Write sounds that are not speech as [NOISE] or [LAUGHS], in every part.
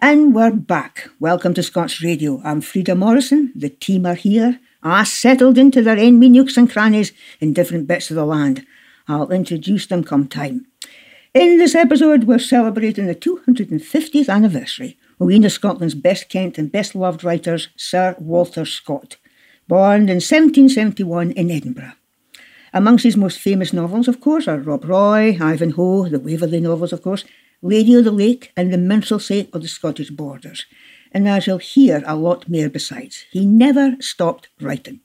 And we're back. Welcome to Scots Radio. I'm Frida Morrison. The team are here. Ah, settled into their enemy nooks and crannies in different bits of the land. I'll introduce them come time. In this episode, we're celebrating the 250th anniversary of one of Scotland's best kent and best loved writers, Sir Walter Scott, born in 1771 in Edinburgh. Amongst his most famous novels, of course, are Rob Roy, Ivanhoe, the Waverley novels, of course, Lady of the Lake, and The Minstrelsy of the Scottish Borders. And I you'll hear a lot more besides. He never stopped writing.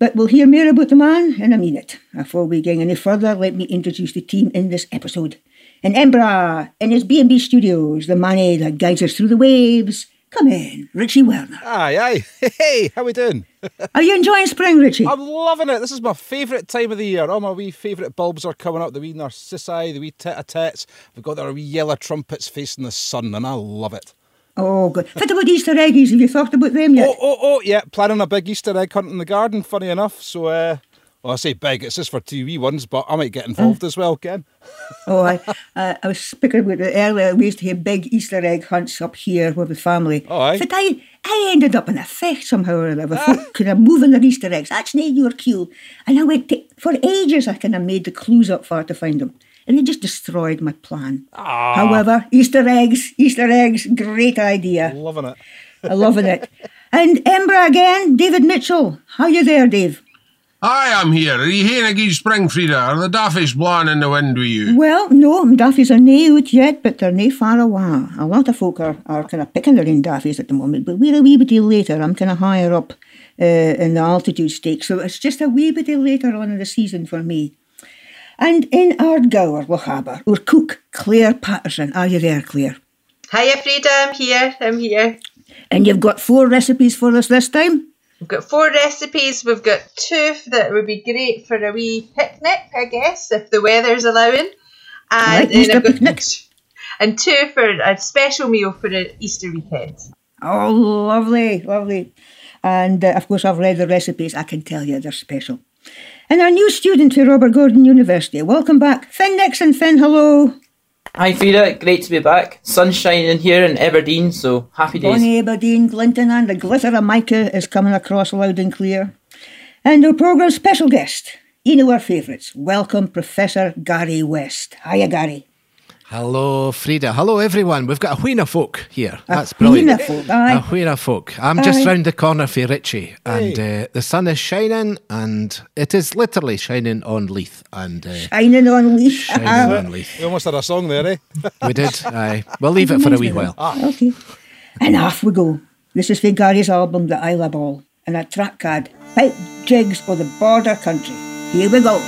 But we'll hear more about the man in a minute. Before we get any further, let me introduce the team in this episode. In Embra, in his B&B studios, the man that guides us through the waves. Come in, Richie Werner. Aye, aye. [LAUGHS] Hey, how we doing? [LAUGHS] Are you enjoying spring, Richie? I'm loving it. This is my favourite time of the year. All my wee favourite bulbs are coming up. The wee narcissi, the wee tit-a-tets. We've got our wee yellow trumpets facing the sun, and I love it. Oh, good. What about Easter eggies? Have you thought about them yet? Oh, oh, oh, yeah. Planning a big Easter egg hunt in the garden, funny enough. So, uh, well, I say big, it's just for two wee ones, but I might get involved as well, Ken. [LAUGHS] oh, I, uh, I was speaking about it earlier. We used to have big Easter egg hunts up here with the family. Oh, aye. But I, I ended up in a fight somehow or other. Folk kind of moving their Easter eggs. That's not your cue. And I went to, for ages, I kind of made the clues up for to find them. And they just destroyed my plan. Ah. However, Easter eggs, Easter eggs, great idea. Loving it. I'm loving it. [LAUGHS] And Embra again, David Mitchell. How you there, Dave? Aye, I'm here. Are you here again, Springfrieda? Are the daffies blowing in the wind with you? Well, no, daffies are nae out yet, but they're nae far away. A lot of folk are, are kind of picking their own daffies at the moment, but we're a wee bit later. I'm kind of higher up uh, in the altitude stake, so it's just a wee bit later on in the season for me. And in Ardgour, Lochaber, our cook, Claire Patterson. Are you there, Claire? Hiya, Frida. I'm here. I'm here. And you've got four recipes for us this time? We've got four recipes. We've got two that would be great for a wee picnic, I guess, if the weather's allowing. And Right, then Easter I've got- picnic. And two for a special meal for the Easter weekend. Oh, lovely, lovely. And uh, of course, I've read the recipes. I can tell you they're special. And our new student to Robert Gordon University. Welcome back, Finn Nixon. Finn, hello. Hi Frida, great to be back. Sun's shining here in Aberdeen, so happy days. Bonnie Aberdeen, Glinton, and the glitter of mica is coming across loud and clear. And our programme's special guest, one of our favourites. Welcome, Professor Gary West. Hiya, Gary. Hello, Frida. Hello, everyone. We've got a wheena folk here. That's wheena brilliant. folk, aye. A wheena folk. I'm just round the corner for Richie, and uh, the sun is shining, and it is literally shining on Leith, and uh, Shining on leash. shining on Leith. We almost had a song there, eh? [LAUGHS] We did. Aye. We'll leave it for a wee while. Okay. And off we go. This is for Gary's album, The Islay Ball, and a track card, Pipe Jigs for the Border Country. Here we go.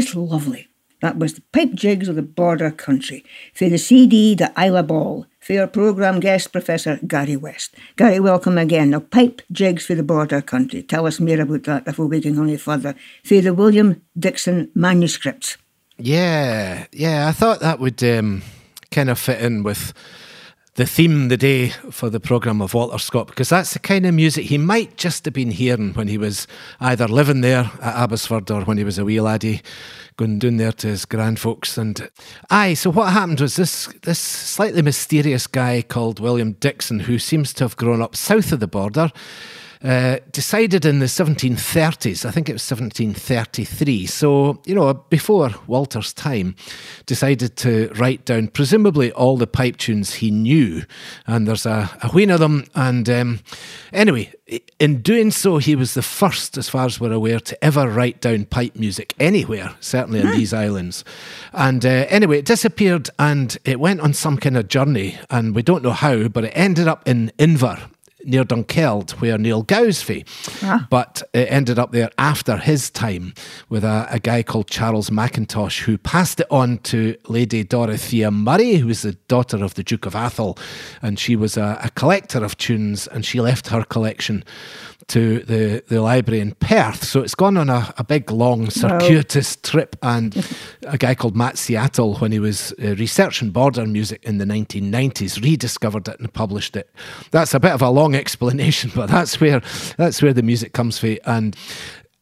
Just lovely? That was the Pipe Jigs of the Border Country. For the CD, the Islay Ball. For our programme guest, Professor Gary West. Gary, welcome again. Now, Pipe Jigs for the Border Country. Tell us more about that before we can go any further. For the William Dixon manuscripts. Yeah, yeah. I thought that would um, kind of fit in with the theme the day for the programme of Walter Scott because that's the kind of music he might just have been hearing when he was either living there at Abbotsford or when he was a wee laddie going down there to his grandfolks. And aye, so what happened was this this slightly mysterious guy called William Dixon, who seems to have grown up south of the border. Uh, decided in the 1730s, I think it was 1733, so, you know, before Walter's time, decided to write down presumably all the pipe tunes he knew. And there's a, a wheen of them. And um, anyway, in doing so, he was the first, as far as we're aware, to ever write down pipe music anywhere, certainly in these islands. And uh, anyway, it disappeared and it went on some kind of journey, and we don't know how, but it ended up in Inver near Dunkeld, where Neil Gowsby. Ah. But it ended up there after his time with a, a guy called Charles McIntosh, who passed it on to Lady Dorothea Murray, who was the daughter of the Duke of Atholl. And she was a, a collector of tunes, and she left her collection to the, the library in Perth. So it's gone on a, a big, long, circuitous trip. And a guy called Matt Seattle, when he was uh, researching border music in the 1990s, rediscovered it and published it. That's a bit of a long [LAUGHS] explanation, but that's where that's where the music comes from. And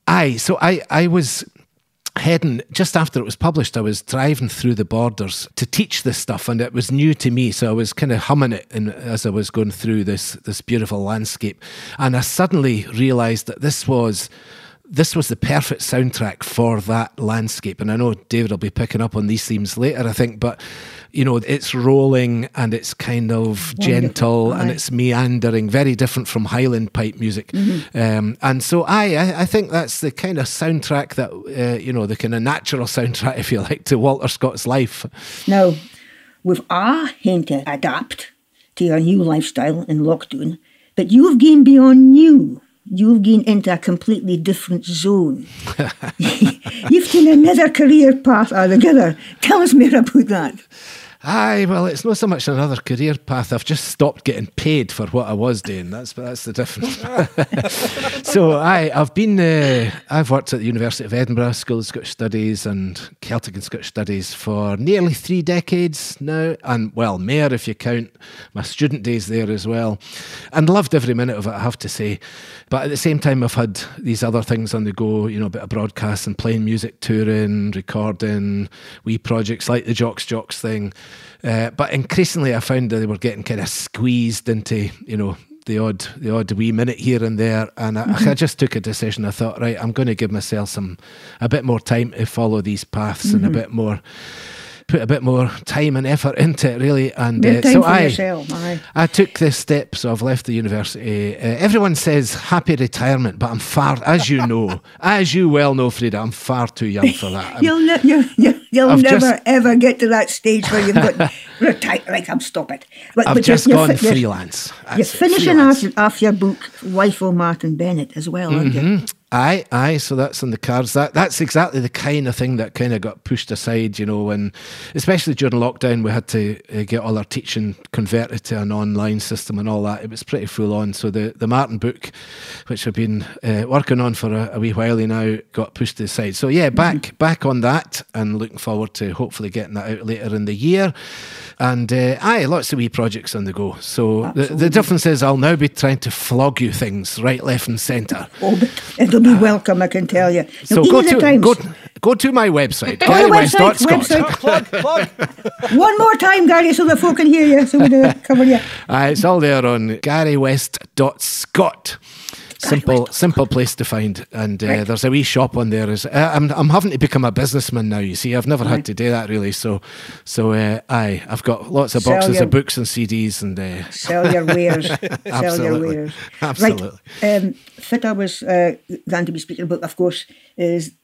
I, so I, I was heading just after it was published i was driving through the borders to teach this stuff and it was new to me so i was kind of humming it in, as i was going through this this beautiful landscape. And i suddenly realized that this was this was the perfect soundtrack for that landscape. And i know david will be picking up on these themes later i think but you know it's rolling and it's kind of gentle and it's meandering very different from highland pipe music um, and so I, I i think that's the kind of soundtrack that uh, you know the kind of natural [LAUGHS] soundtrack if you like to walter scott's life Now, we've a had to adapt to your new lifestyle in lockdown, but you've gone beyond new. You've gone into a completely different zone. [LAUGHS] [LAUGHS] You've taken another career path altogether. Tell us more about that. Aye, well, it's not so much another career path. I've just stopped getting paid for what I was doing. That's that's the difference. [LAUGHS] so, aye, I've been. Uh, I've worked at the University of Edinburgh School of Scottish Studies and Celtic and Scottish Studies for nearly three decades now, and well, mayor if you count my student days there as well. And loved every minute of it, I have to say. But at the same time, I've had these other things on the go. You know, a bit of broadcast and playing music, touring, recording, wee projects like the Jocks Jocks thing. Uh, but increasingly, I found that they were getting kind of squeezed into, you know, the odd, the odd wee minute here and there, and I, I just took a decision. I thought, right, I'm going to give myself some, a bit more time to follow these paths and a bit more, put a bit more time and effort into it, really. And uh, so I, yourself. I took this step, so I've left the university. Uh, everyone says happy retirement, but I'm far, as you know, [LAUGHS] as you well know, Frida, I'm far too young for that. You'll, ne- you, you, you'll I've never just- ever get to that stage where you've got [LAUGHS] retire. Like, I'm stop it. But, I've but just you're gone you're- freelance. You're That's finishing freelance. off, off your book, Wife o' Martyn Bennett, as well, aren't you? Aye, aye. So that's on the cards. That that's exactly the kind of thing that kind of got pushed aside, you know, when especially during lockdown we had to uh, get all our teaching converted to an online system and all that. It was pretty full on. So the the Martyn book, which I've been uh, working on for a, a wee while now, got pushed to the side. So yeah, back back on that, and looking forward to hopefully getting that out later in the year. And uh, aye, lots of wee projects on the go. So the, the difference is I'll now be trying to flog you things right, left, and centre. [LAUGHS] Oh, but it'll be welcome, I can tell you. Now, So go to times- go, go to my website, website, GaryWest.scot. website. [LAUGHS] Plug, plug. One more time, Gary, so the folk can hear you, so we do cover you. Uh, it's all there on GaryWest.scot. Simple, simple place to find, and uh, Right. there's a wee shop on there. Is uh, I'm, I'm having to become a businessman now. You see, I've never had to do that really. So, so uh, aye, I've got lots of boxes your- of books and CDs, and uh, [LAUGHS] Sell your wares. [LAUGHS] Sell your wares. Absolutely. Right. Um, fit I was uh, going to be speaking about, of course, is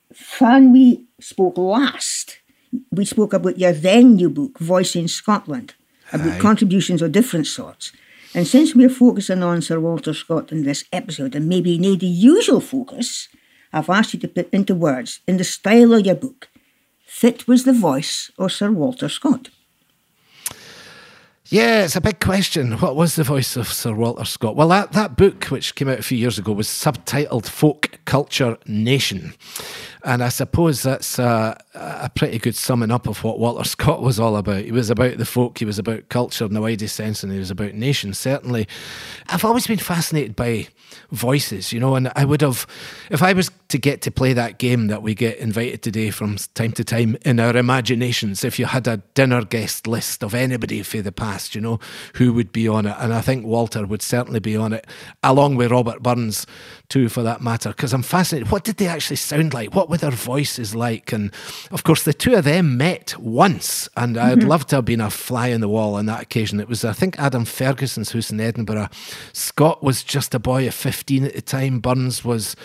when we spoke last, we spoke about your then new book, Voicing Scotland, about Aye. contributions of different sorts. And since we're focusing on Sir Walter Scott in this episode, and maybe need the usual focus, I've asked you to put into words, in the style of your book, that was the voice of Sir Walter Scott? Yeah, it's a big question. What was the voice of Sir Walter Scott? Well, that, that book, which came out a few years ago, was subtitled Folk Culture Nation. And I suppose that's a, pretty good summing up of what Walter Scott was all about. He was about the folk, he was about culture in the widest sense, and he was about nation, certainly. I've always been fascinated by voices, you know, and I would have, if I was to get to play that game that we get invited today from time to time in our imaginations, if you had a dinner guest list of anybody for the past, you know, who would be on it? And I think Walter would certainly be on it, along with Robert Burns, too, for that matter, because I'm fascinated. What did they actually sound like? What were their voices like? And of course, the two of them met once, and I'd mm-hmm. love to have been a fly on the wall on that occasion. It was, I think, Adam Ferguson's house in Edinburgh. Scott was just a boy of 15 at the time. Burns was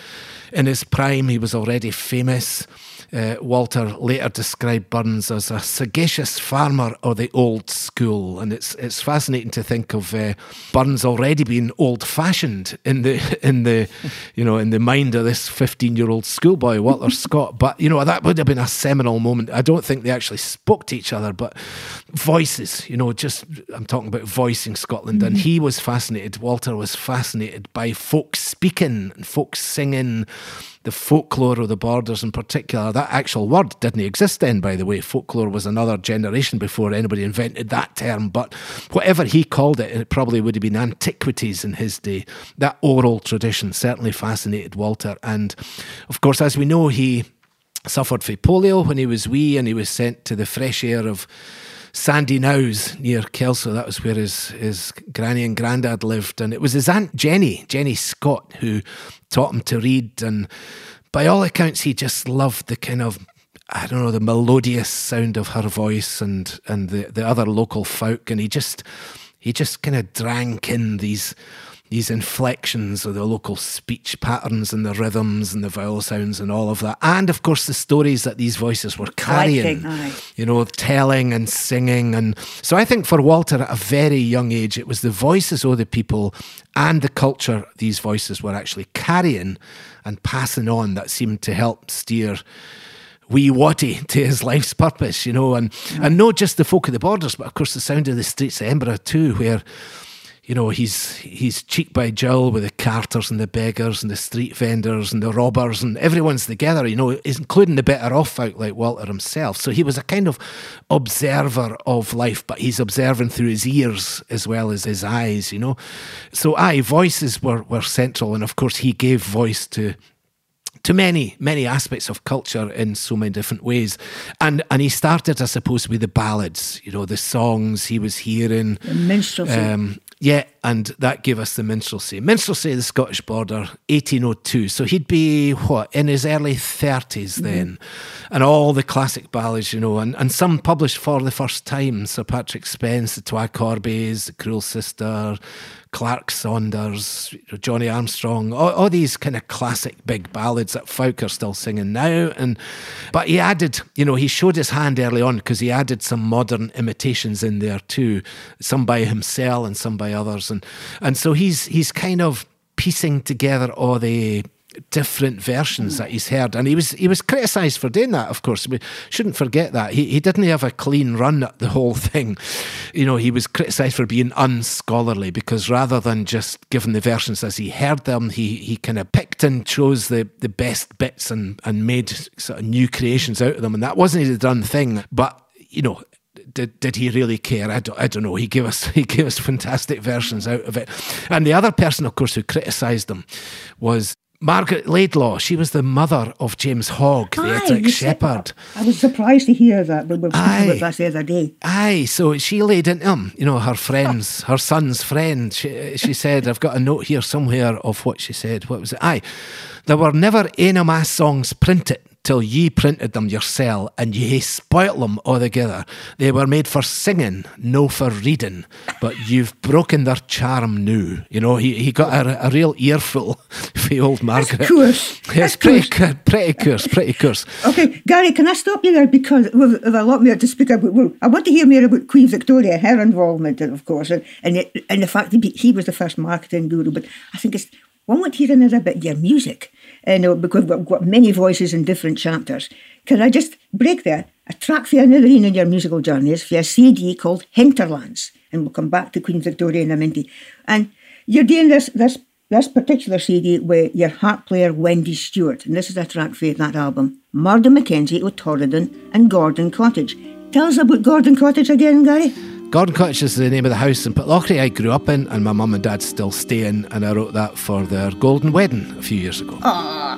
in his prime, he was already famous. Uh, Walter later described Burns as a sagacious farmer of the old school, and it's it's fascinating to think of uh, Burns already being old-fashioned in the [LAUGHS] in the you know in the mind of this fifteen-year-old schoolboy Walter Scott. But you know that would have been a seminal moment. I don't think they actually spoke to each other, but voices. You know, just I'm talking about voicing Scotland, mm-hmm. and he was fascinated. Walter was fascinated by folk speaking and folk singing the folklore of the borders in particular. That actual word didn't exist then, by the way. Folklore was another generation before anybody invented that term. But whatever he called it, it probably would have been antiquities in his day. That oral tradition certainly fascinated Walter. And of course, as we know, he suffered from polio when he was wee and he was sent to the fresh air of Sandy Knowes near Kelso. That was where his, his granny and granddad lived. And it was his aunt Jenny, Jenny Scott, who taught him to read. And by all accounts, he just loved the kind of I don't know the melodious sound of her voice and and the the other local folk, and he just he just kind of drank in these these inflections of the local speech patterns and the rhythms and the vowel sounds and all of that. And of course, the stories that these voices were carrying, you know, telling and singing. And so I think for Walter at a very young age, it was the voices of the people and the culture these voices were actually carrying and passing on that seemed to help steer wee Watty [LAUGHS] to his life's purpose, you know, and, and mm. not just the folk of the borders, but of course the sound of the streets of Edinburgh too, where you know, he's he's cheek by jowl with the carters and the beggars and the street vendors and the robbers and everyone's together, you know, including the better off folk like Walter himself. So he was a kind of observer of life, but he's observing through his ears as well as his eyes, you know. So aye, voices were, were central and of course he gave voice to to many many aspects of culture in so many different ways and and he started i suppose with the ballads you know the songs he was hearing the minstrelsy um, yeah, and that gave us the minstrelsy. Minstrelsy, of the Scottish border, 1802. So he'd be, what, in his early 30s mm-hmm. then. Mm. And all the classic ballads, you know, and, and some published for the first time. Sir Patrick Spens, the Twa Corbies, The Cruel Sister, Clerk Saunders, Johnny Armstrong, all, all, these kind of classic big ballads that folk are still singing now. And but he added, you know, he showed his hand early on because he added some modern imitations in there too, some by himself and some by others, and and so he's he's kind of piecing together all the different versions that he's heard, and he was he was criticised for doing that. Of course, we shouldn't forget that he he didn't have a clean run at the whole thing. You know, he was criticised for being unscholarly because rather than just giving the versions as he heard them, he he kind of picked and chose the the best bits and and made sort of new creations out of them, and that wasn't his done thing. But you know, did did he really care? I don't, I don't know. He gave us [LAUGHS] he gave us fantastic versions out of it. And the other person, of course, who criticised them was Margaret Laidlaw, she was the mother of James Hogg, the Ettrick Shepherd. I was surprised to hear that, but we were talking about that the other day. Aye, so she laid into him, you know, her friends, [LAUGHS] her son's friend. She, she said, I've got a note here somewhere of what she said. What was it? Aye, there were never any of my songs printed till ye printed them yoursel and ye spoilt them altogether. They were made for singing, no for reading, but you've broken their charm now. You know, he, he got a, a real earful [LAUGHS] for old Margaret. Course. Yes, pretty, course. pretty course, pretty course. Okay, Gary, can I stop you there because we've, we've a lot more to speak about. Well, I want to hear more about Queen Victoria, her involvement, of course, and, and, it, and the fact that he was the first marketing guru, but I think it's one want to hear another bit of your music. Uh, no, because we've got many voices in different chapters. can I just break there? A track for another in your musical journeys for a CD called Hinterlands, and we'll come back to Queen Victoria in a. And you're doing this this this particular CD with your harp player Wendy Stewart, and this is a track for that album. Murdo Mackenzie, O'Torridon, and Gordon Cottage. Tell us about Gordon Cottage again, Gary. Gordon Cottage is the name of the house in Pitlochry I grew up in, and my mum and dad still stay in, and I wrote that for their golden wedding a few years ago. Ah,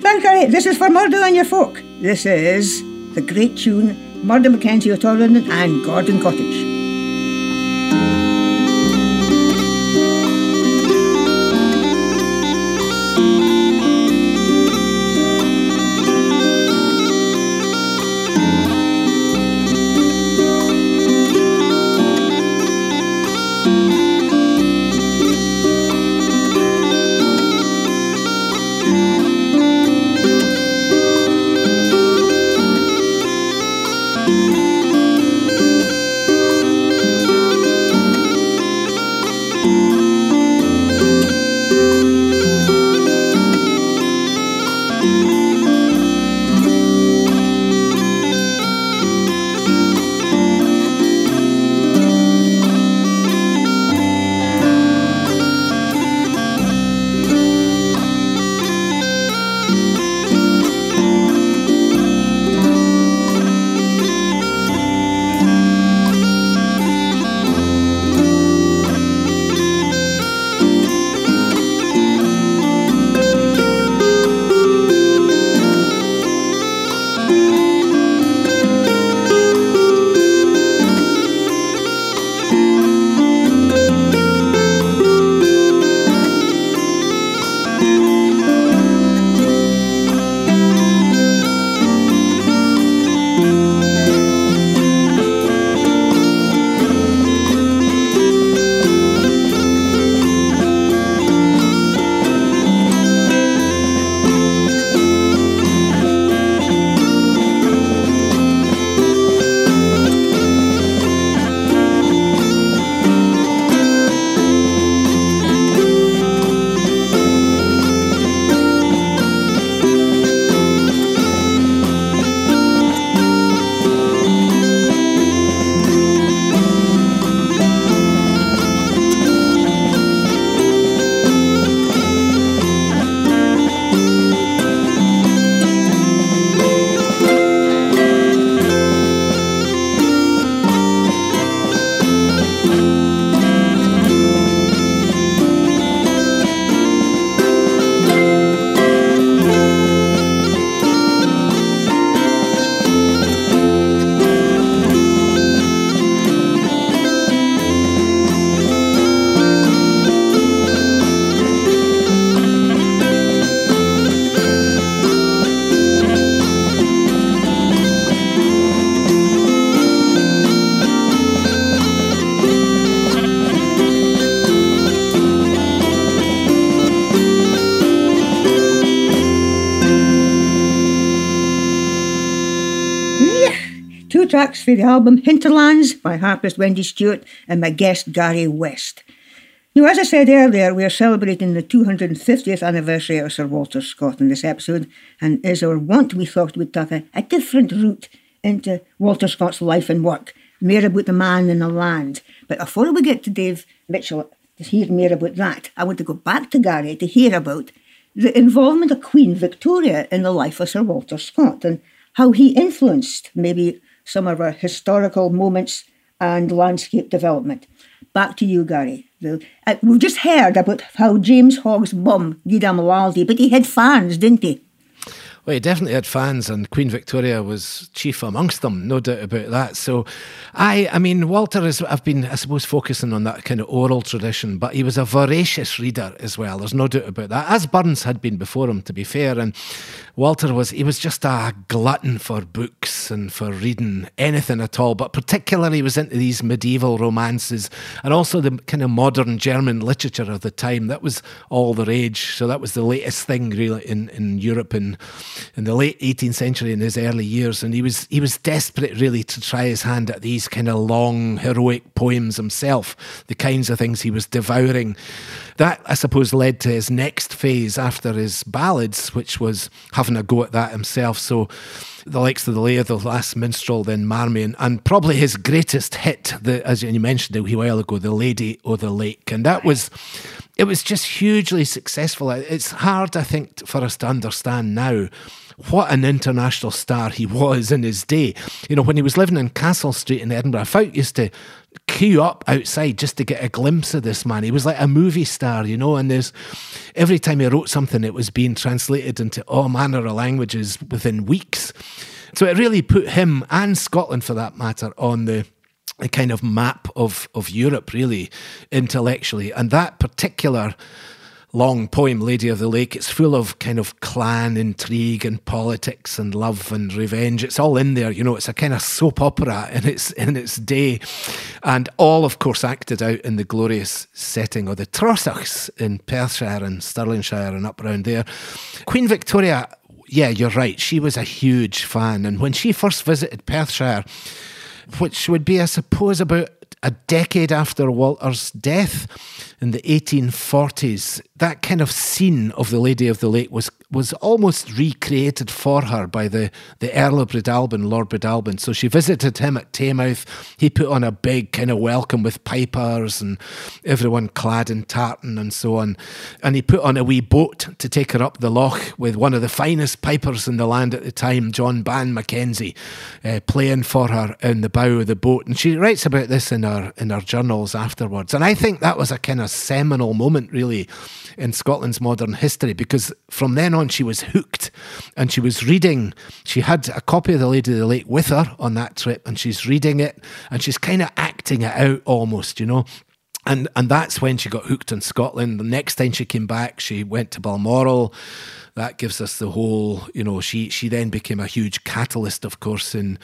thanks, Gary. This is for Murdo and your folk. This is the great tune Murdo Mackenzie, O'Torridon, and Gordon Cottage. For the album Hinterlands by harpist Wendy Stewart and my guest Gary West. Now, as I said earlier, we are celebrating the 250th anniversary of Sir Walter Scott in this episode, and as our want, we thought we'd take a, a different route into Walter Scott's life and work, more about the man and the land. But before we get to Dave Mitchell to hear more about that, I want to go back to Gary to hear about the involvement of Queen Victoria in the life of Sir Walter Scott and how he influenced maybe some of our historical moments and landscape development. Back to you, Gary. Uh, we've just heard about how James Hogg's bum did him laldy, but he had fans, didn't he? Well, he definitely had fans, and Queen Victoria was chief amongst them, no doubt about that. So, I, I mean, Walter is. I've been, I suppose, focusing on that kind of oral tradition, but he was a voracious reader as well. There's no doubt about that, as Burns had been before him, to be fair. And Walter was, he was just a glutton for books and for reading anything at all, but particularly he was into these medieval romances and also the kind of modern German literature of the time. That was all the rage. So that was the latest thing really in, in Europe in, in the late 18th century in his early years. And he was, he was desperate really to try his hand at these kind of long, heroic poems himself, the kinds of things he was devouring. That, I suppose, led to his next phase after his ballads, which was having a go at that himself. So the likes of the of the Last Minstrel, then Marmion, and probably his greatest hit, the, as you mentioned a wee while ago, The Lady o' the Lake. And that was, it was just hugely successful. It's hard, I think, for us to understand now what an international star he was in his day. You know, when he was living in Castle Street in Edinburgh, folk used to queue up outside just to get a glimpse of this man. He was like a movie star, you know, and there's every time he wrote something, it was being translated into all manner of languages within weeks. So it really put him and Scotland, for that matter, on the a kind of map of, of Europe, really, intellectually. And that particular long poem, Lady of the Lake. It's full of kind of clan intrigue and politics and love and revenge. It's all in there, you know. It's a kind of soap opera in its in its day, and all, of course, acted out in the glorious setting of the Trossachs in Perthshire and Stirlingshire and up around there. Queen Victoria. Yeah, you're right. She was a huge fan. And when she first visited Perthshire, which would be, I suppose, about a decade after Walter's death in the 1840s, that kind of scene of the Lady of the Lake was was almost recreated for her by the, the Earl of Breadalbane, Lord Breadalbane. So she visited him at Taymouth. He put on a big kind of welcome with pipers and everyone clad in tartan and so on. And he put on a wee boat to take her up the loch with one of the finest pipers in the land at the time, John Ban Mackenzie, uh, playing for her in the bow of the boat. And she writes about this in her in her journals afterwards. And I think that was a kind of seminal moment, really, in Scotland's modern history because from then on she was hooked and she was reading. She had a copy of The Lady of the Lake with her on that trip and she's reading it and she's kind of acting it out almost, you know. And and that's when she got hooked on Scotland. The next time she came back, she went to Balmoral that gives us the whole, you know, she she then became a huge catalyst, of course, in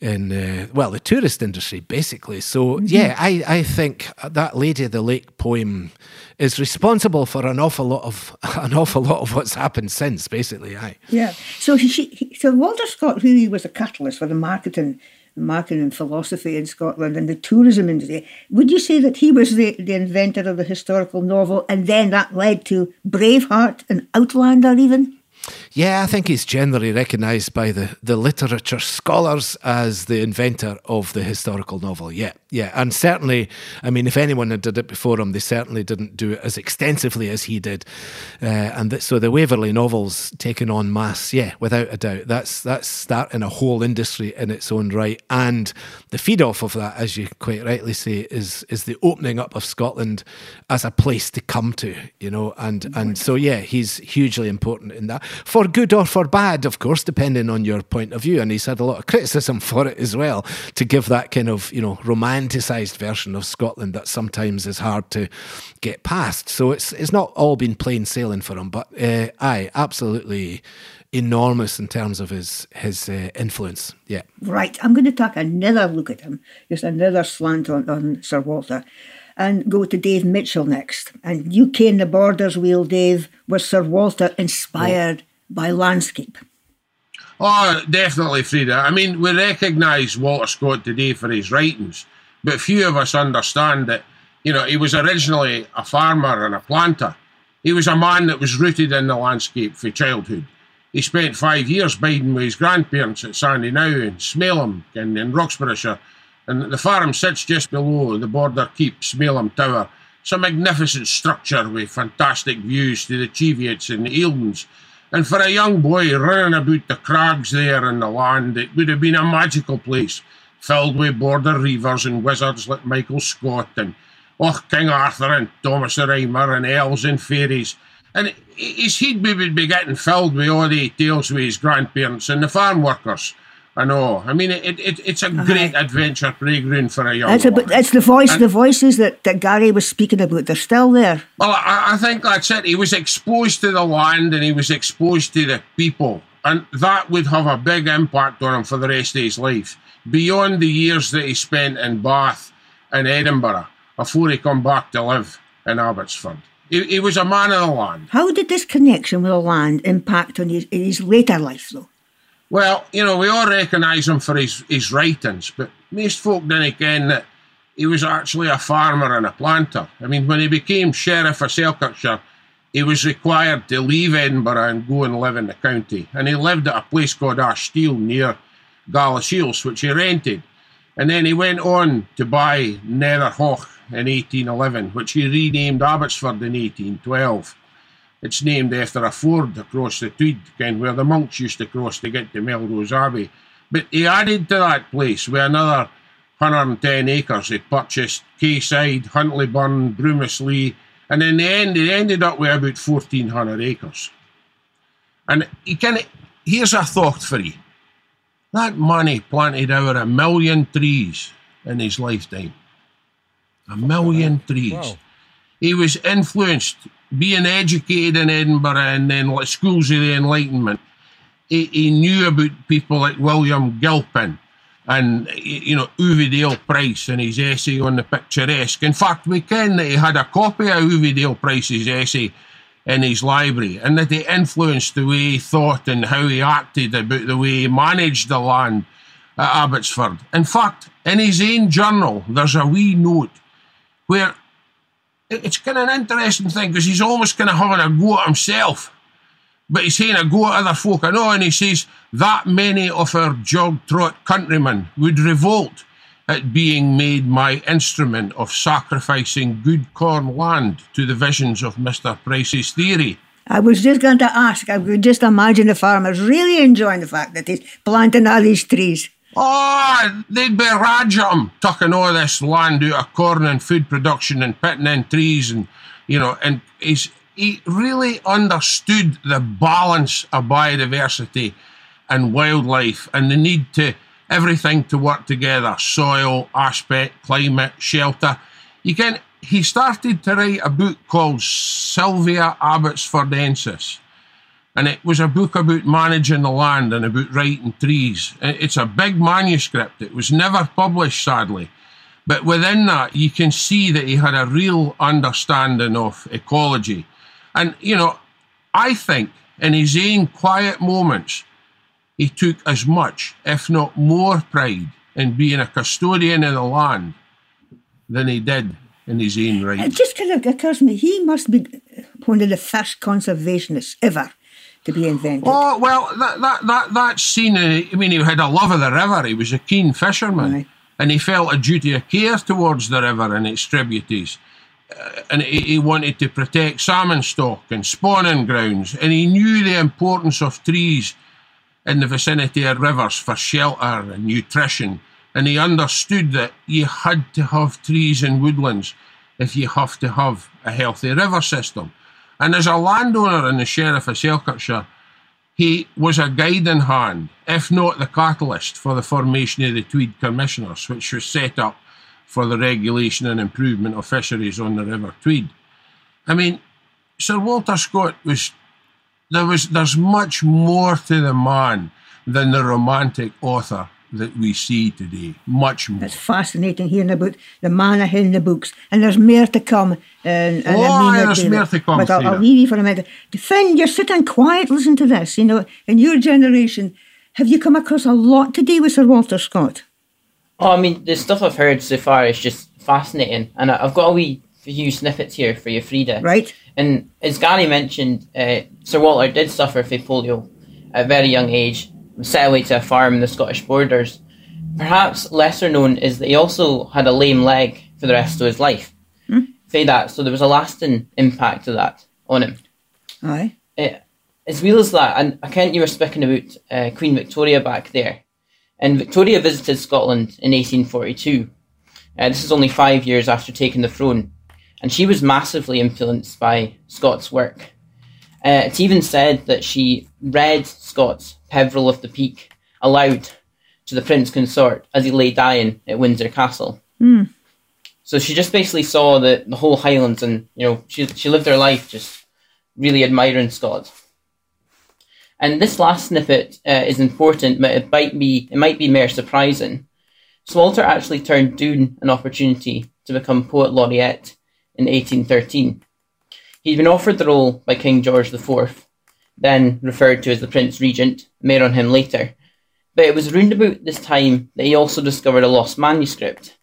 in uh, well the tourist industry, basically. So mm-hmm. yeah, I I think that Lady of the Lake poem is responsible for an awful lot of [LAUGHS] an awful lot of what's happened since, basically. Aye. Yeah. So she, so Walter Scott really was a catalyst for the marketing marketing and philosophy in Scotland and the tourism industry. Would you say that he was the, the inventor of the historical novel and then that led to Braveheart and Outlander even? Yeah, I think he's generally recognised by the, the literature scholars as the inventor of the historical novel. Yeah, yeah. And certainly, I mean, if anyone had did it before him, they certainly didn't do it as extensively as he did. Uh, and th- so the Waverley novels taken on mass, yeah, without a doubt. That's that's starting a whole industry in its own right. And the feed off of that, as you quite rightly say, is is the opening up of Scotland as a place to come to, you know. And and so yeah, he's hugely important in that for good or for bad, of course, depending on your point of view. And he's had a lot of criticism [LAUGHS] for it as well, to give that kind of, you know, romanticised version of Scotland that sometimes is hard to get past. So it's it's not all been plain sailing for him, but uh, aye, absolutely enormous in terms of his his uh, influence. Yeah. Right. I'm going to take another look at him, just another slant on, on Sir Walter and go to Dave Mitchell next. And UK and the Borders Wheel, Dave, was Sir Walter inspired by landscape? Oh, definitely, Frida. I mean, we recognise Walter Scott today for his writings, but few of us understand that, you know, he was originally a farmer and a planter. He was a man that was rooted in the landscape for childhood. He spent five years biding with his grandparents at Sandyknowe in Smailholm in, in Roxburghshire, and the farm sits just below the border keep, Smailholm Tower. It's a magnificent structure with fantastic views to the Cheviots and the Eildons and for a young boy running about the crags there in the land, it would have been a magical place, filled with border reivers and wizards like Michael Scot and oh, King Arthur and Thomas the Rhymer and elves and fairies. And his head would be getting filled with all the tales with his grandparents and the farm workers. I know. I mean, it, it it's a great adventure playground for a young. It's, a, it's the voice, and, the voices that, that Gary was speaking about. They're still there. Well, I, I think that's it. He was exposed to the land and he was exposed to the people, and that would have a big impact on him for the rest of his life, beyond the years that he spent in Bath and Edinburgh before he come back to live in Abbotsford. He, he was a man of the land. How did this connection with the land impact on his, his later life, though? Well, you know, we all recognise him for his, his writings, but most folk didn't ken that he was actually a farmer and a planter. I mean, when he became Sheriff of Selkirkshire, he was required to leave Edinburgh and go and live in the county. And he lived at a place called Ashestiel near Galashiels, which he rented. And then he went on to buy Netherhoch in 1811, which he renamed Abbotsford in 1812. It's named after a ford across the Tweed, ken, where the monks used to cross to get to Melrose Abbey. But he added to that place with another 110 acres. He purchased Kaeside, Huntly Burn, Broomisley, and in the end, he ended up with about 1,400 acres. And he can, here's a thought for you. That money planted over a million trees in his lifetime. A million trees. Wow. He was influenced, being educated in Edinburgh and then like schools of the Enlightenment. He, he knew about people like William Gilpin and you know Uvedale Price and his essay on the picturesque. In fact, we can that he had a copy of Uvedale Price's essay in his library, and that it influenced the way he thought and how he acted about the way he managed the land at Abbotsford. In fact, in his own journal, there's a wee note where it's kind of an interesting thing because he's almost kind of having a go at himself but he's saying a go at other folk. I know, and he says that many of our jog trot countrymen would revolt at being made my instrument of sacrificing good corn land to the visions of Mr. Price's theory. I was just going to ask, I could just imagine the farmers really enjoying the fact that he's planting all these trees. Oh, they'd be raj at tucking all this land out of corn and food production and pitting in trees and, you know, and he's, he really understood the balance of biodiversity and wildlife and the need to everything to work together soil aspect climate shelter. You can he started to write a book called Sylva Abbotsfordiensis and it was a book about managing the land and about writing trees. It's a big manuscript. It was never published sadly. But within that you can see that he had a real understanding of ecology. And, you know, I think in his own quiet moments, he took as much, if not more, pride in being a custodian of the land than he did in his own uh, right. It just kind of occurs to me, he must be one of the first conservationists ever to be invented. Oh, well, that, that, that, that scene, uh, I mean, he had a love of the river. He was a keen fisherman. Right. And he felt a duty of care towards the river and its tributaries and he wanted to protect salmon stock and spawning grounds, and he knew the importance of trees in the vicinity of rivers for shelter and nutrition, and he understood that you had to have trees and woodlands if you have to have a healthy river system. And as a landowner and the Sheriff of Selkirkshire, he was a guiding hand, if not the catalyst, for the formation of the Tweed Commissioners, which was set up for the regulation and improvement of fisheries on the River Tweed. I mean, Sir Walter Scott was there was there's much more to the man than the romantic author that we see today. Much more. It's fascinating hearing about the man in the books, and there's more to come. And, and oh, yeah, there's more to come. But I'll, I'll, leave you for a minute. Finn, you're sitting quiet, listen to this. You know, in your generation, have you come across a lot today with Sir Walter Scott? Oh, I mean, the stuff I've heard so far is just fascinating, and I've got a wee few snippets here for you, Frida. Right. And as Gary mentioned, uh, Sir Walter did suffer from polio at a very young age, set away to a farm in the Scottish borders. Perhaps lesser known is that he also had a lame leg for the rest of his life. Hmm? Say that, so there was a lasting impact of that on him. Aye. Uh, as well as that, and I can't you were speaking about uh, Queen Victoria back there and Victoria visited Scotland in 1842. Uh, this is only five years after taking the throne, and she was massively influenced by Scott's work. Uh, it's even said that she read Scott's Peveril of the Peak aloud to the prince consort as he lay dying at Windsor Castle. Mm. So she just basically saw the, the whole Highlands, and you know she she lived her life just really admiring Scott. And this last snippet uh, is important, but it might be it might be more surprising. So Walter actually turned down an opportunity to become poet laureate in 1813. He'd been offered the role by King George IV, then referred to as the Prince Regent. More on him later. But it was around about this time that he also discovered a lost manuscript.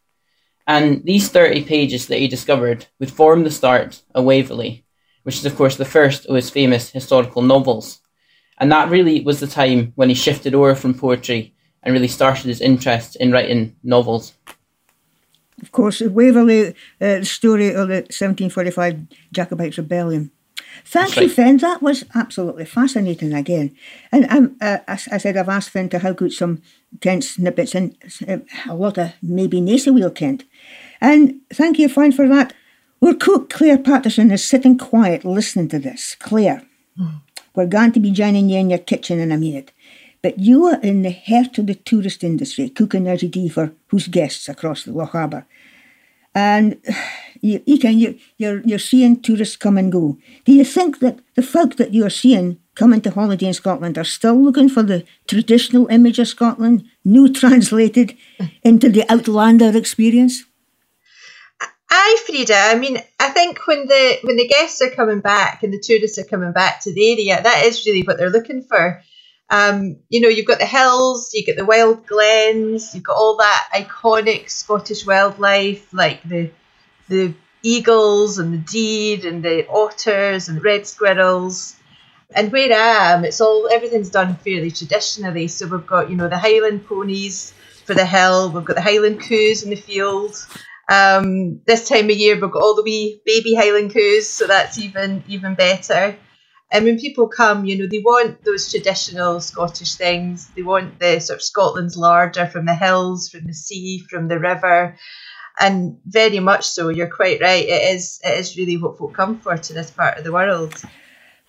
And these 30 pages that he discovered would form the start of Waverley, which is, of course, the first of his famous historical novels. And that really was the time when he shifted over from poetry and really started his interest in writing novels. Of course, Waverley, uh, the story of the 1745 Jacobite Rebellion. Thank you, Finn. That was absolutely fascinating again. And um, uh, as I said, I've asked Finn to help out some Kent snippets and uh, a lot of maybe Nacy Wheel Kent. And thank you, Finn, for that. Our cook, Claire Patterson, is sitting quiet listening to this. Claire, mm. we're going to be joining you in your kitchen in a minute. But you are in the heart of the tourist industry, day for whose guests across the Lochaber. And [SIGHS] you, you can, you, you're, you're seeing tourists come and go. Do you think that the folk that you're seeing coming to holiday in Scotland are still looking for the traditional image of Scotland, new [LAUGHS] translated into the outlander experience? Aye, Frida. I mean, I think when the when the guests are coming back and the tourists are coming back to the area, that is really what they're looking for. Um, you know, you've got the hills, you've got the wild glens, you've got all that iconic Scottish wildlife like the the eagles and the deer and the otters and red squirrels. And where I am, it's all everything's done fairly traditionally. So we've got you know the Highland ponies for the hill, we've got the Highland coos in the field. Um, this time of year, we've got all the wee baby Highland coos, so that's even even better. And when people come, you know, they want those traditional Scottish things. They want the sort of Scotland's larder from the hills, from the sea, from the river. And very much so, you're quite right. It is it is really what folk come for to this part of the world.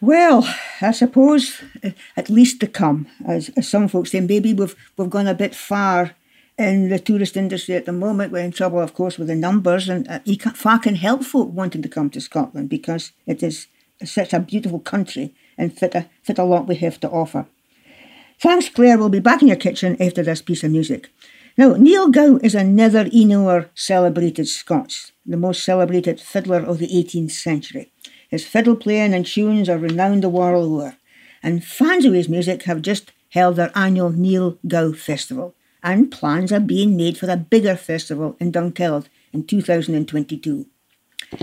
Well, I suppose uh, at least to come, as, as some folks say, maybe we've we've gone a bit far in the tourist industry at the moment. We're in trouble, of course, with the numbers, and uh, you can't, far can help folk wanting to come to Scotland because it is such a beautiful country and fit a, fit a lot we have to offer. Thanks, Claire. We'll be back in your kitchen after this piece of music. Now, Neil Gow is another Enower celebrated Scots, the most celebrated fiddler of the 18th century. His fiddle playing and tunes are renowned the world over, and fans of his music have just held their annual Neil Gow Festival, and plans are being made for a bigger festival in Dunkeld in 2022.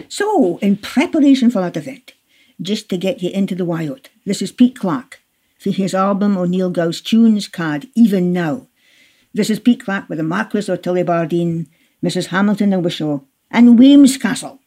So, in preparation for that event, just to get you into the wild. This is Pete Clark for his album O'Neill Gow's Tunes card, Even Now. This is Pete Clark with the Marquis of Tullibardine, Mrs. Hamilton of Wishaw, and Weems Castle.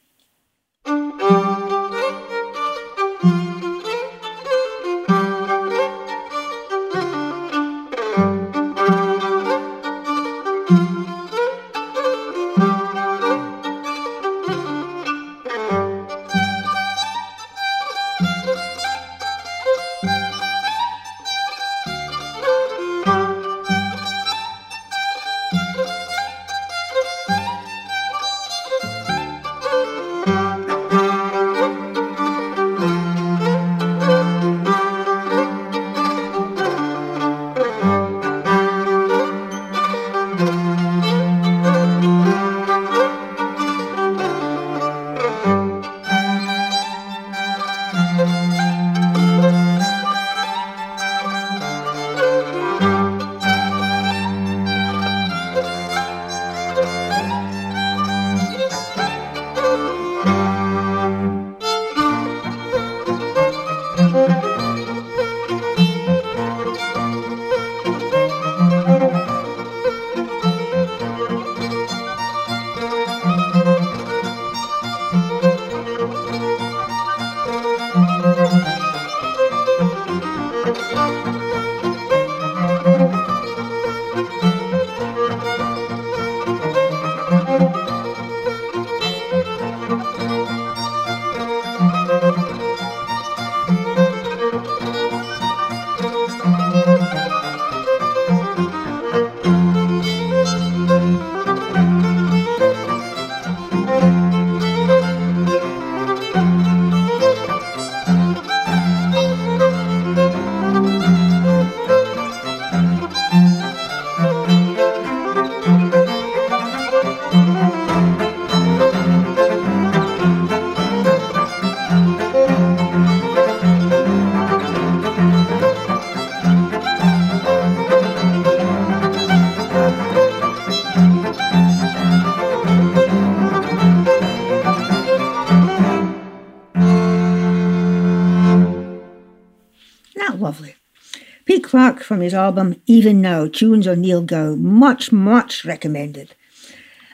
From his album Even Now, tunes of Neil Gow. Much, much recommended.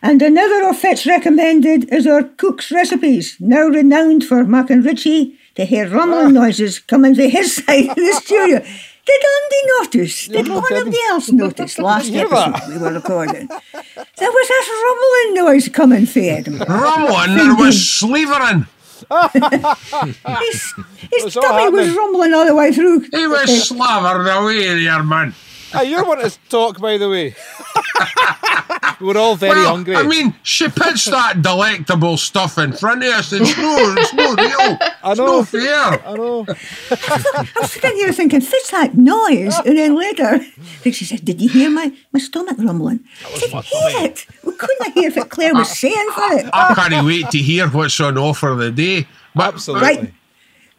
And another of Fitz recommended is our cook's recipes, now renowned for Mac and Richie to hear rumbling noises coming from his [LAUGHS] side of the [LAUGHS] studio. Did Andy notice? Did No, anybody didn't. else notice last hear episode we were recording? There was this rumbling noise coming from Adam. Rumbling, there was slevering. His, his tummy was rumbling all the way through. He was slavering away there, man. Hey, you're one to talk, by the way. We're all very well, hungry. I mean, she puts that delectable stuff in front of us. It's no, it's no [LAUGHS] real. I It's know. no fair. I know. I was sitting here thinking, fits that noise. And then later, she said, Did you hear my, my stomach rumbling? I said, Hear it. We couldn't hear what Claire was saying for it. I can't wait to hear what's on offer the day. But Absolutely. Right.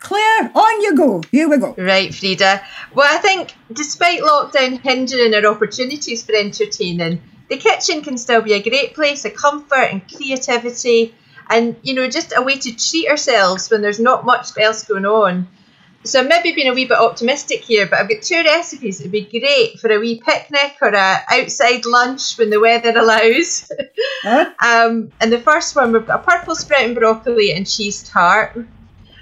Claire, on you go. Here we go. Right, Frida. Well, I think despite lockdown hindering our opportunities for entertaining, the kitchen can still be a great place of comfort and creativity and, you know, just a way to treat ourselves when there's not much else going on. So I'm maybe being a wee bit optimistic here, but I've got two recipes that would be great for a wee picnic or a outside lunch when the weather [LAUGHS] allows. Huh? Um, and the first one, we've got a purple sprouting broccoli and cheese tart.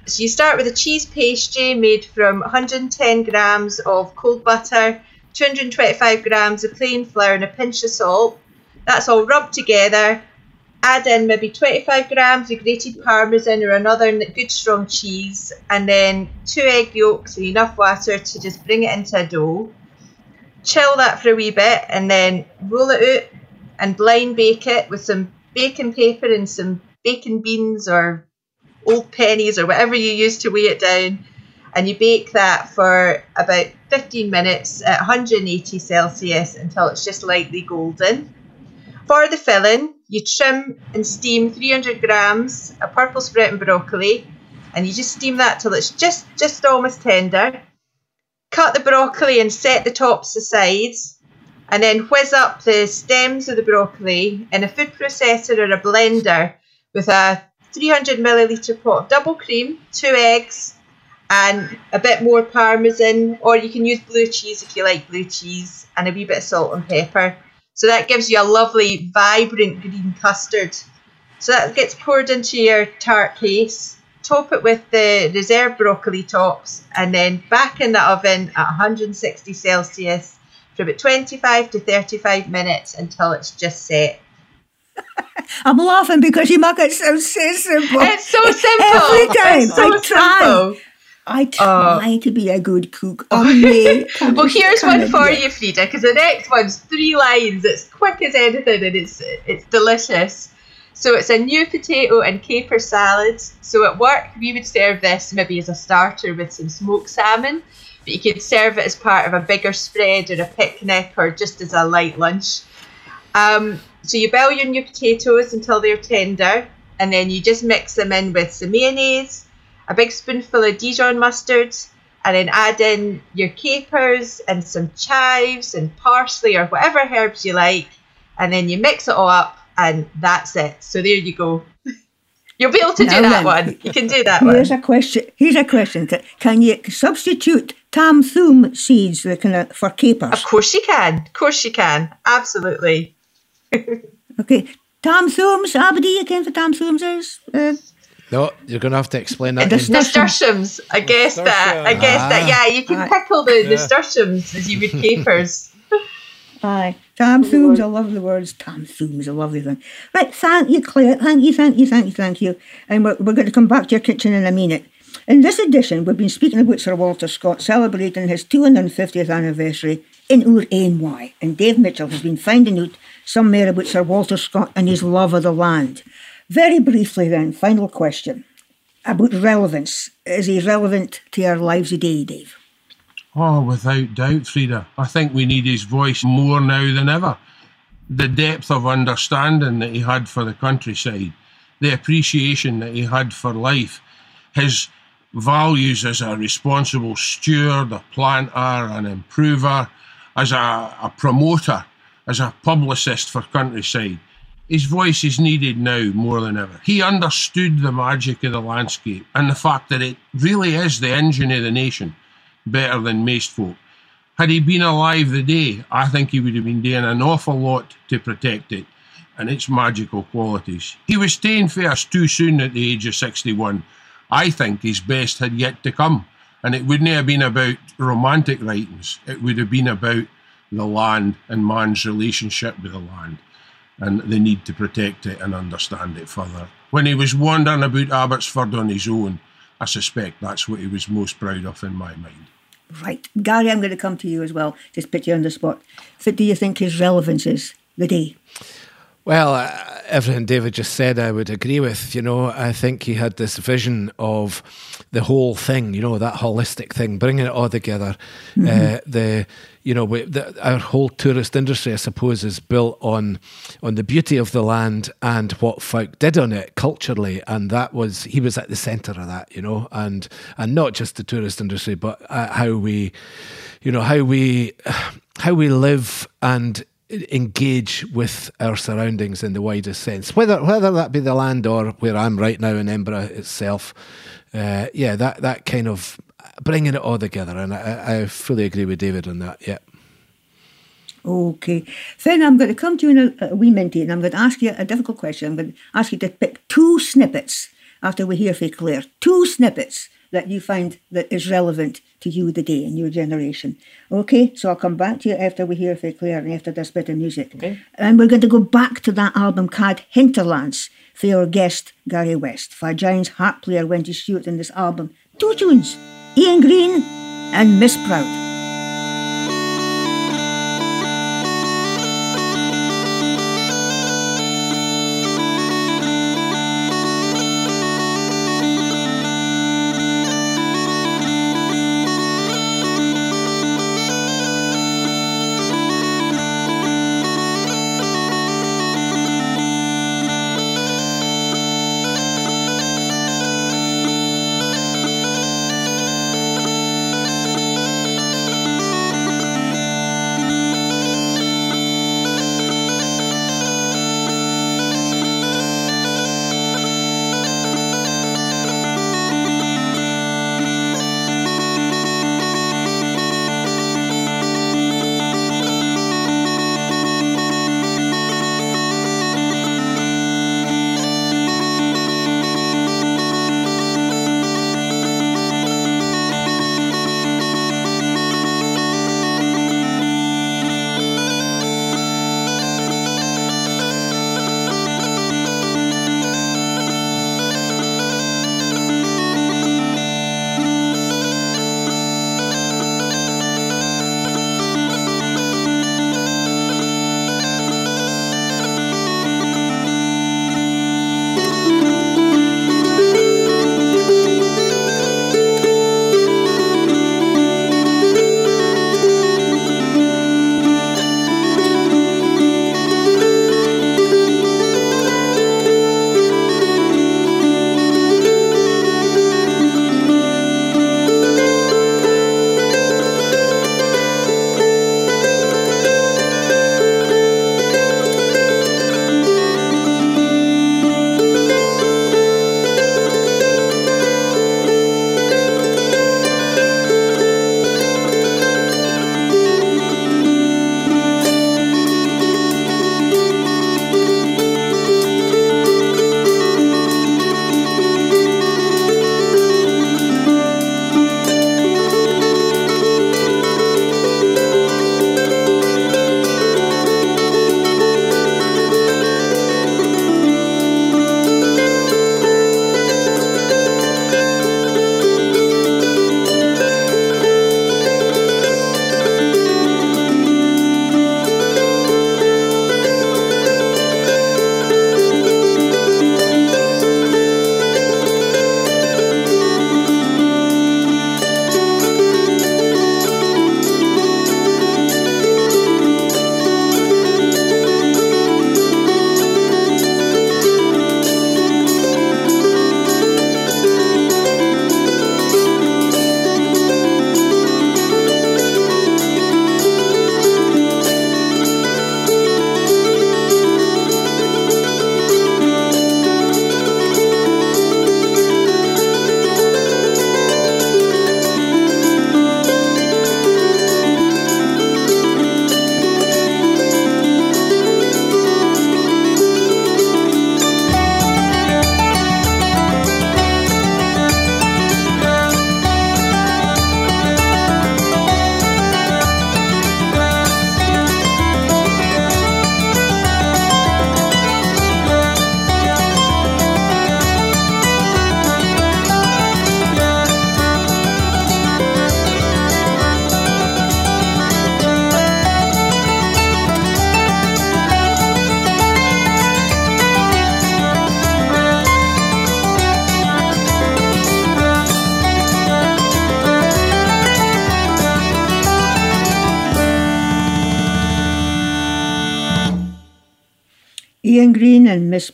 So you start with a cheese pastry made from 110 grams of cold butter, 225 grams of plain flour, and a pinch of salt. That's all rubbed together. Add in maybe 25 grams of grated parmesan or another good strong cheese, and then two egg yolks and enough water to just bring it into a dough. Chill that for a wee bit, and then roll it out and blind bake it with some baking paper and some baking beans or old pennies or whatever you use to weigh it down. And you bake that for about 15 minutes at 180 Celsius until it's just lightly golden. For the filling, you trim and steam 300 grams of purple sprouting broccoli, and you just steam that till it's just just almost tender. Cut the broccoli and set the tops aside, and then whiz up the stems of the broccoli in a food processor or a blender with a 300 milliliter pot of double cream, two eggs, and a bit more parmesan, or you can use blue cheese if you like blue cheese, and a wee bit of salt and pepper. So that gives you a lovely, vibrant green custard. So that gets poured into your tart case. Top it with the reserved broccoli tops, and then back in the oven at 160 Celsius for about 25 to 35 minutes until it's just set. [LAUGHS] I'm laughing because you make it so simple. It's so simple. Every time so I try. simple. I try to be a good cook. [LAUGHS] Uh, Well, here's one for you, Frida, because the next one's three lines. It's quick as anything, and it's it's delicious. So it's a new potato and caper salad. So at work, we would serve this maybe as a starter with some smoked salmon, but you could serve it as part of a bigger spread or a picnic or just as a light lunch. Um, so you boil your new potatoes until they're tender, and then you just mix them in with some mayonnaise, a big spoonful of Dijon mustard, and then add in your capers and some chives and parsley or whatever herbs you like, and then you mix it all up, and that's it. So there you go. [LAUGHS] You'll be able to do Now that then. one. You can do [LAUGHS] that one. Here's a question. Here's a question. Can you substitute tam thum seeds for capers? Of course you can. Of course you can. Absolutely. Okay. Tam thums, Abdi, you can for tam thums is? Uh, No, you're going to have to explain that. The. Nasturtiums. I guess that. I guess that. Yeah, you can Ah. pickle the Yeah. nasturtiums as you would capers. [LAUGHS] aye. Tam thums, I love the words. Tam thums, a lovely thing. Right, thank you, Claire. Thank you, thank you, thank you, thank you. And we're, we're going to come back to your kitchen in a minute. In this edition, we've been speaking about Sir Walter Scott celebrating his 250th anniversary in Ur Ain and Dave Mitchell has been finding out some more about Sir Walter Scott and his love of the land. Very briefly, then, final question about relevance. Is he relevant to our lives today, Dave? Oh, without doubt, Frida. I think we need his voice more now than ever. The depth of understanding that he had for the countryside, the appreciation that he had for life, his values as a responsible steward, a planter, an improver, as a, a promoter, as a publicist for countryside. His voice is needed now more than ever. He understood the magic of the landscape and the fact that it really is the engine of the nation better than most folk. had he been alive the day, I think he would have been doing an awful lot to protect it and its magical qualities. He was staying first too soon at the age of 61. I think his best had yet to come. And it wouldn't have been about romantic writings, it would have been about the land and man's relationship with the land and the need to protect it and understand it further. When he was wandering about Abbotsford on his own, I suspect that's what he was most proud of in my mind. Right. Gary, I'm going to come to you as well. Just put you on the spot. What do you think his relevance is, the day? Well, uh, everything David just said, I would agree with. You know, I think he had this vision of the whole thing. You know, that holistic thing, bringing it all together. Mm-hmm. Uh, the, you know, we, the, our whole tourist industry, I suppose, is built on on the beauty of the land and what folk did on it culturally, and that was he was at the centre of that. You know, and and not just the tourist industry, but uh, how we, you know, how we [SIGHS] how we live and engage with our surroundings in the widest sense, whether whether that be the land or where I'm right now in Edinburgh itself. Uh, yeah, that that kind of bringing it all together, and I, I fully agree with David on that. Yeah. Okay. Then I'm going to come to you in a, a wee minute and I'm going to ask you a difficult question. I'm going to ask you to pick two snippets after we hear from Claire. Two snippets that you find that is relevant to you the day in your generation. Okay, so I'll come back to you after we hear from Claire and after this bit of music. Okay. And we're going to go back to that album called Hinterlands for our guest Gary West. For Giants harp player Wendy Stewart in this album. Two tunes, Ian Green and Miss Proud.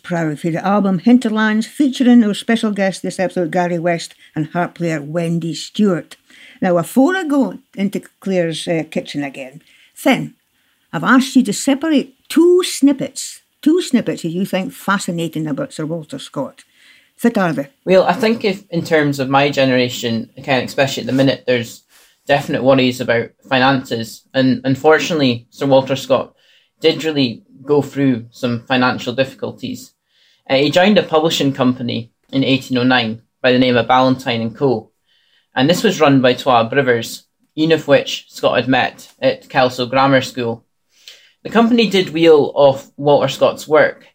For the album Hinterlands, featuring our special guest this episode, Gary West, and harp player Wendy Stewart. Now, before I go into Claire's uh, kitchen again, Finn, I've asked you to separate two snippets, two snippets that you think fascinating about Sir Walter Scott. What are they? Well, I think if in terms of my generation, of especially at the minute, there's definite worries about finances, and unfortunately, Sir Walter Scott did really go through some financial difficulties. Uh, he joined a publishing company in 1809 by the name of Ballantyne and Co. And this was run by twa brothers, one of which Scott had met at Kelso Grammar School. The company did wheel off Walter Scott's work,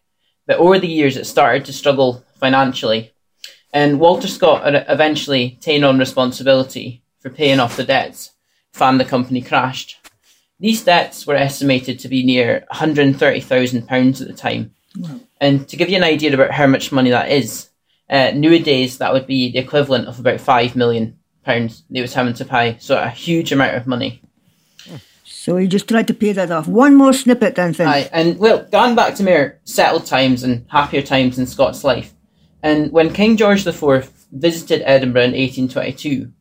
but over the years it started to struggle financially. And Walter Scott eventually taken on responsibility for paying off the debts, found the company crashed. These debts were estimated to be near £130,000 at the time. Wow. And to give you an idea about how much money that is, uh, nowadays that would be the equivalent of about £5 million they was having to pay. So a huge amount of money. So he just tried to pay that off. One more snippet then, Finn. Aye, and well, going back to more settled times and happier times in Scott's life. And when King George IV visited Edinburgh in 1822,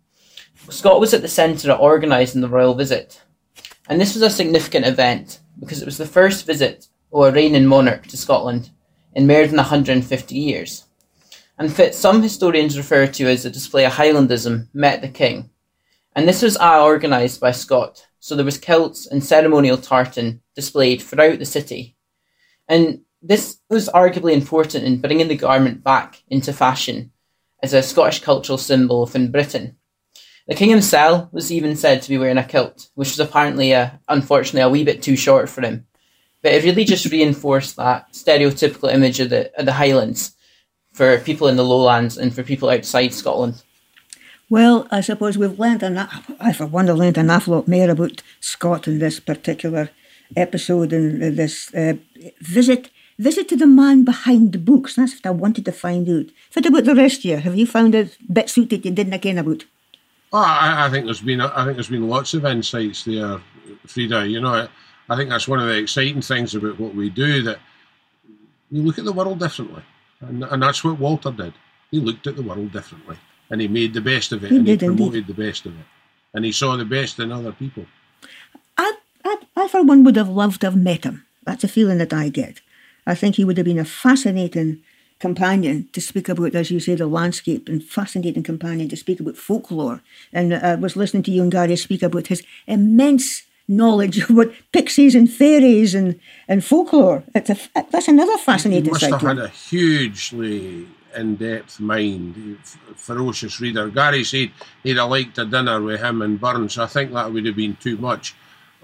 Scott was at the centre of organising the royal visit. And this was a significant event because it was the first visit of a reigning monarch to Scotland in more than 150 years. And fit some historians refer to as a display of Highlandism met the king. And this was all organised by Scott, so there was kilts and ceremonial tartan displayed throughout the city. And this was arguably important in bringing the garment back into fashion as a Scottish cultural symbol within Britain. The king himself was even said to be wearing a kilt, which was apparently, uh, unfortunately, a wee bit too short for him. But it really just reinforced that stereotypical image of the, of the Highlands for people in the lowlands and for people outside Scotland. Well, I suppose we've learned enough. I, for one, have learned an awful lot more about Scott in this particular episode and this uh, visit visit to the man behind the books. That's what I wanted to find out. What about the rest of you? Have you found a bit that you didn't again about? Well, I, I, think there's been I think there's been lots of insights there, Frida. You know, I, think that's one of the exciting things about what we do that you look at the world differently, and, and that's what Walter did. He looked at the world differently, and he made the best of it, he and did, he promoted indeed. the best of it, and he saw the best in other people. I, I, I, for one, would have loved to have met him. That's a feeling that I get. I think he would have been a fascinating companion to speak about, as you say, the landscape and fascinating companion to speak about folklore. And I was listening to you and Gary speak about his immense knowledge of what pixies and fairies and, and folklore. It's a, that's another fascinating He must have had a hugely in-depth mind, ferocious reader. Gary said he'd have liked a dinner with him and Burns. I think that would have been too much.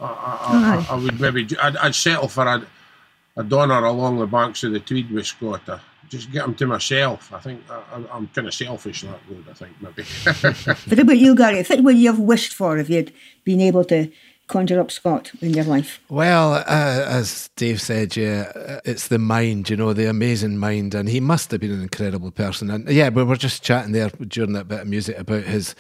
I, I, I, I would maybe, I'd, I'd settle for a, a donor along the banks of the Tweed with Scott. Just get him to myself. I think I, I- I'm kind of selfish that road. I think maybe. [LAUGHS] What about you, Gary? What would you have wished for if you'd been able to conjure up Scott in your life? Well, uh, as Dave said, yeah, uh, it's the mind, you know, the amazing mind, and he must have been an incredible person. And yeah, we were just chatting there during that bit of music about his.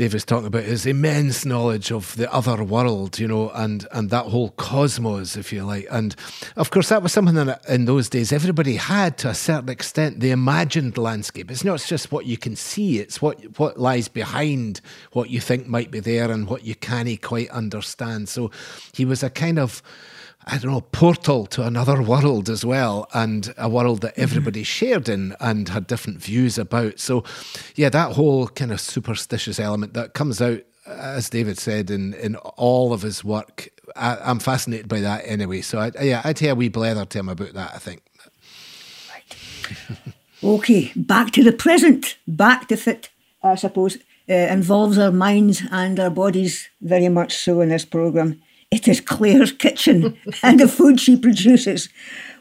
Dave was talking about his immense knowledge of the other world, you know, and and that whole cosmos, if you like. And of course, that was something that in those days everybody had to a certain extent. The imagined landscape. It's not just what you can see; it's what what lies behind what you think might be there and what you can't quite understand. So he was a kind of I don't know, portal to another world as well, and a world that everybody shared in and had different views about. So, yeah, that whole kind of superstitious element that comes out, as David said, in, in all of his work. I, I'm fascinated by that anyway. So, I, yeah, I'd hear a wee blether to him about that, I think. Right. [LAUGHS] Okay, back to the present. Back to fit, I suppose, uh, involves our minds and our bodies very much so in this programme. It is Claire's [LAUGHS] kitchen and the food she produces.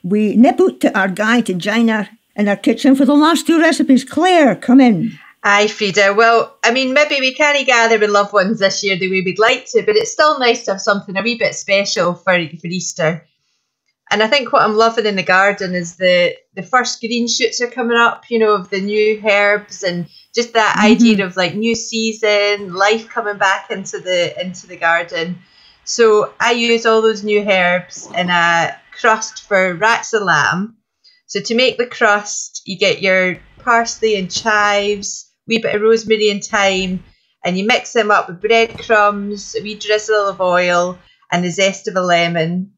We nip out to our guy to join her in our kitchen for the last two recipes. Claire, come in. Aye, Frida. Well, I mean, maybe we can't gather with loved ones this year the way we'd like to, but it's still nice to have something a wee bit special for for Easter. And I think what I'm loving in the garden is the the first green shoots are coming up, you know, of the new herbs and just that idea mm-hmm. of like new season, life coming back into the into the garden. So I use all those new herbs in a crust for rats of lamb. So to make the crust, you get your parsley and chives, wee bit of rosemary and thyme, and you mix them up with breadcrumbs, a wee drizzle of oil, and the zest of a lemon.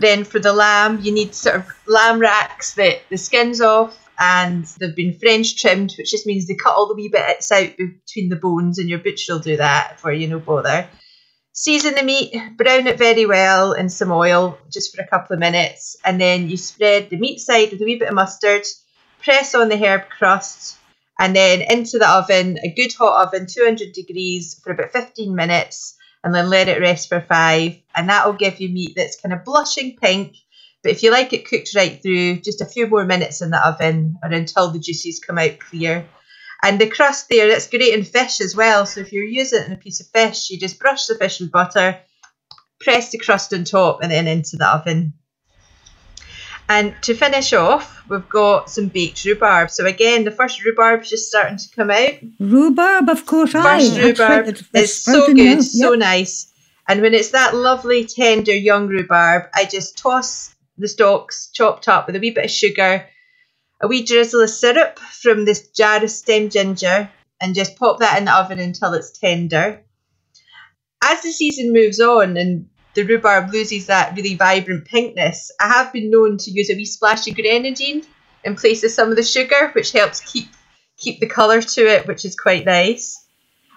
Then for the lamb, you need sort of lamb racks that the skin's off and they've been French trimmed, which just means they cut all the wee bits out between the bones, and your butcher will do that for you, no bother. Season the meat, brown it very well in some oil just for a couple of minutes, and then you spread the meat side with a wee bit of mustard, press on the herb crust, and then into the oven, a good hot oven, 200 degrees for about 15 minutes, and then let it rest for five. And that will give you meat that's kind of blushing pink. But if you like it cooked right through, just a few more minutes in the oven or until the juices come out clear. And the crust there, that's great in fish as well. So if you're using it in a piece of fish, you just brush the fish with butter, press the crust on top, and then into the oven. And to finish off, we've got some baked rhubarb. So again, the first rhubarb's just starting to come out. Rhubarb, of course. First aye. rhubarb right, is so good, now. so nice. And when it's that lovely, tender, young rhubarb, I just toss the stalks chopped up with a wee bit of sugar, a wee drizzle of syrup from this jar of stem ginger, and just pop that in the oven until it's tender. As the season moves on and the rhubarb loses that really vibrant pinkness, I have been known to use a wee splash of grenadine in place of some of the sugar, which helps keep keep the colour to it, which is quite nice.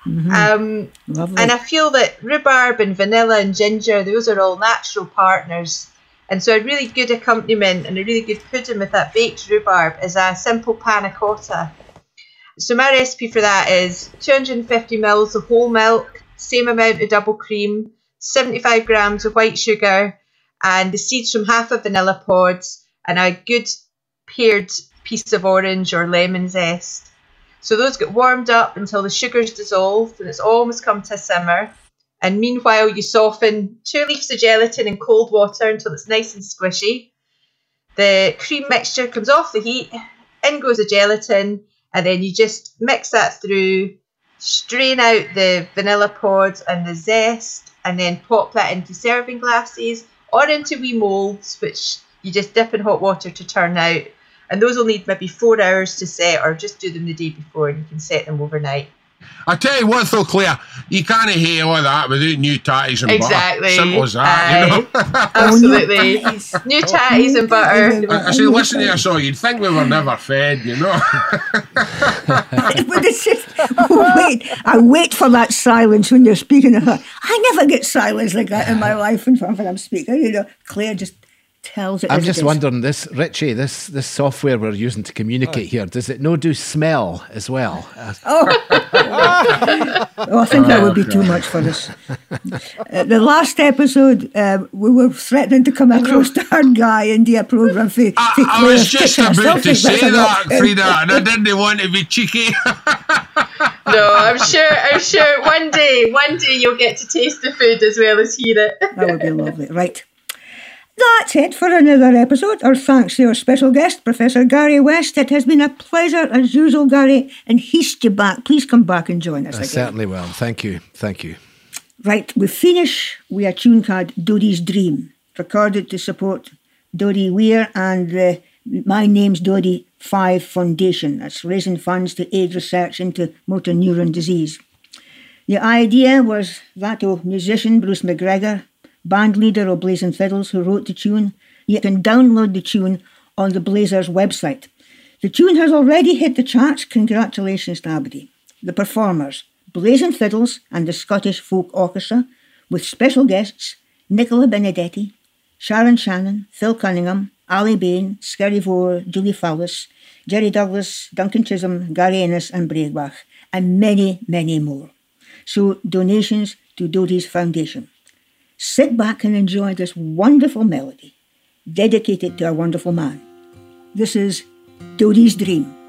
Um, Lovely. and I feel that rhubarb and vanilla and ginger, those are all natural partners. And so a really good accompaniment and a really good pudding with that baked rhubarb is a simple panna cotta. So my recipe for that is 250 mils of whole milk, same amount of double cream, 75 grams of white sugar, and the seeds from half a vanilla pod, and a good pared piece of orange or lemon zest. So those get warmed up until the sugar's dissolved and it's almost come to simmer. And meanwhile, you soften two leaves of gelatin in cold water until it's nice and squishy. The cream mixture comes off the heat, in goes the gelatin, and then you just mix that through, strain out the vanilla pods and the zest, and then pop that into serving glasses or into wee moulds, which you just dip in hot water to turn out. And those will need maybe four hours to set, or just do them the day before, and you can set them overnight. I tell you what, though, Claire, you can't hear all that without new tatties and Exactly. butter. Simple as that, you know. [LAUGHS] [LAUGHS] Absolutely. Oh, new tatties and oh, butter. I, I say, listen to us all. You'd think we were never fed, you know. [LAUGHS] But it's just, wait, I wait for that silence when you're speaking. of her. I never get silence like that in my life when when I'm speaking. You know, Claire just tells it. I'm as it just wondering this, Richie, this this software we're using to communicate here, does it no do smell as well? Uh, [LAUGHS] Oh, I think that would be too much for us. Uh, the last episode, uh, we were threatening to come across the hard guy in the a programme for, for I, I was just Kitchen. I still about to say a lot. that, Frida, and I didn't want to be cheeky. [LAUGHS] No, I'm sure. I'm sure one day, one day you'll get to taste the food as well as hear it. That would be lovely. Right. That's it for another episode. Our thanks to our special guest, Professor Gary West. It has been a pleasure as usual, Gary, and heist you back. Please come back and join us I again. certainly will. Thank you. Thank you. Right, we finish with a tune called Doddie's Dream, recorded to support Doddie Weir and the My Name's Doddie 5 Foundation. That's raising funds to aid research into motor neuron disease. The idea was that of musician Bruce MacGregor, band leader of Blazing Fiddles, who wrote the tune. You can download the tune on the Blazers website. The tune has already hit the charts. Congratulations to everybody. The performers, Blazing Fiddles and the Scottish Folk Orchestra, with special guests Nicola Benedetti, Sharon Shannon, Phil Cunningham, Aly Bain, Skerryvore, Julie Fowlis, Jerry Douglas, Duncan Chisholm, Gary Innes, and Breabach, and many, many more. So, donations to Doddie's Foundation. Sit back and enjoy this wonderful melody dedicated to a wonderful man. This is Doddie's Dream.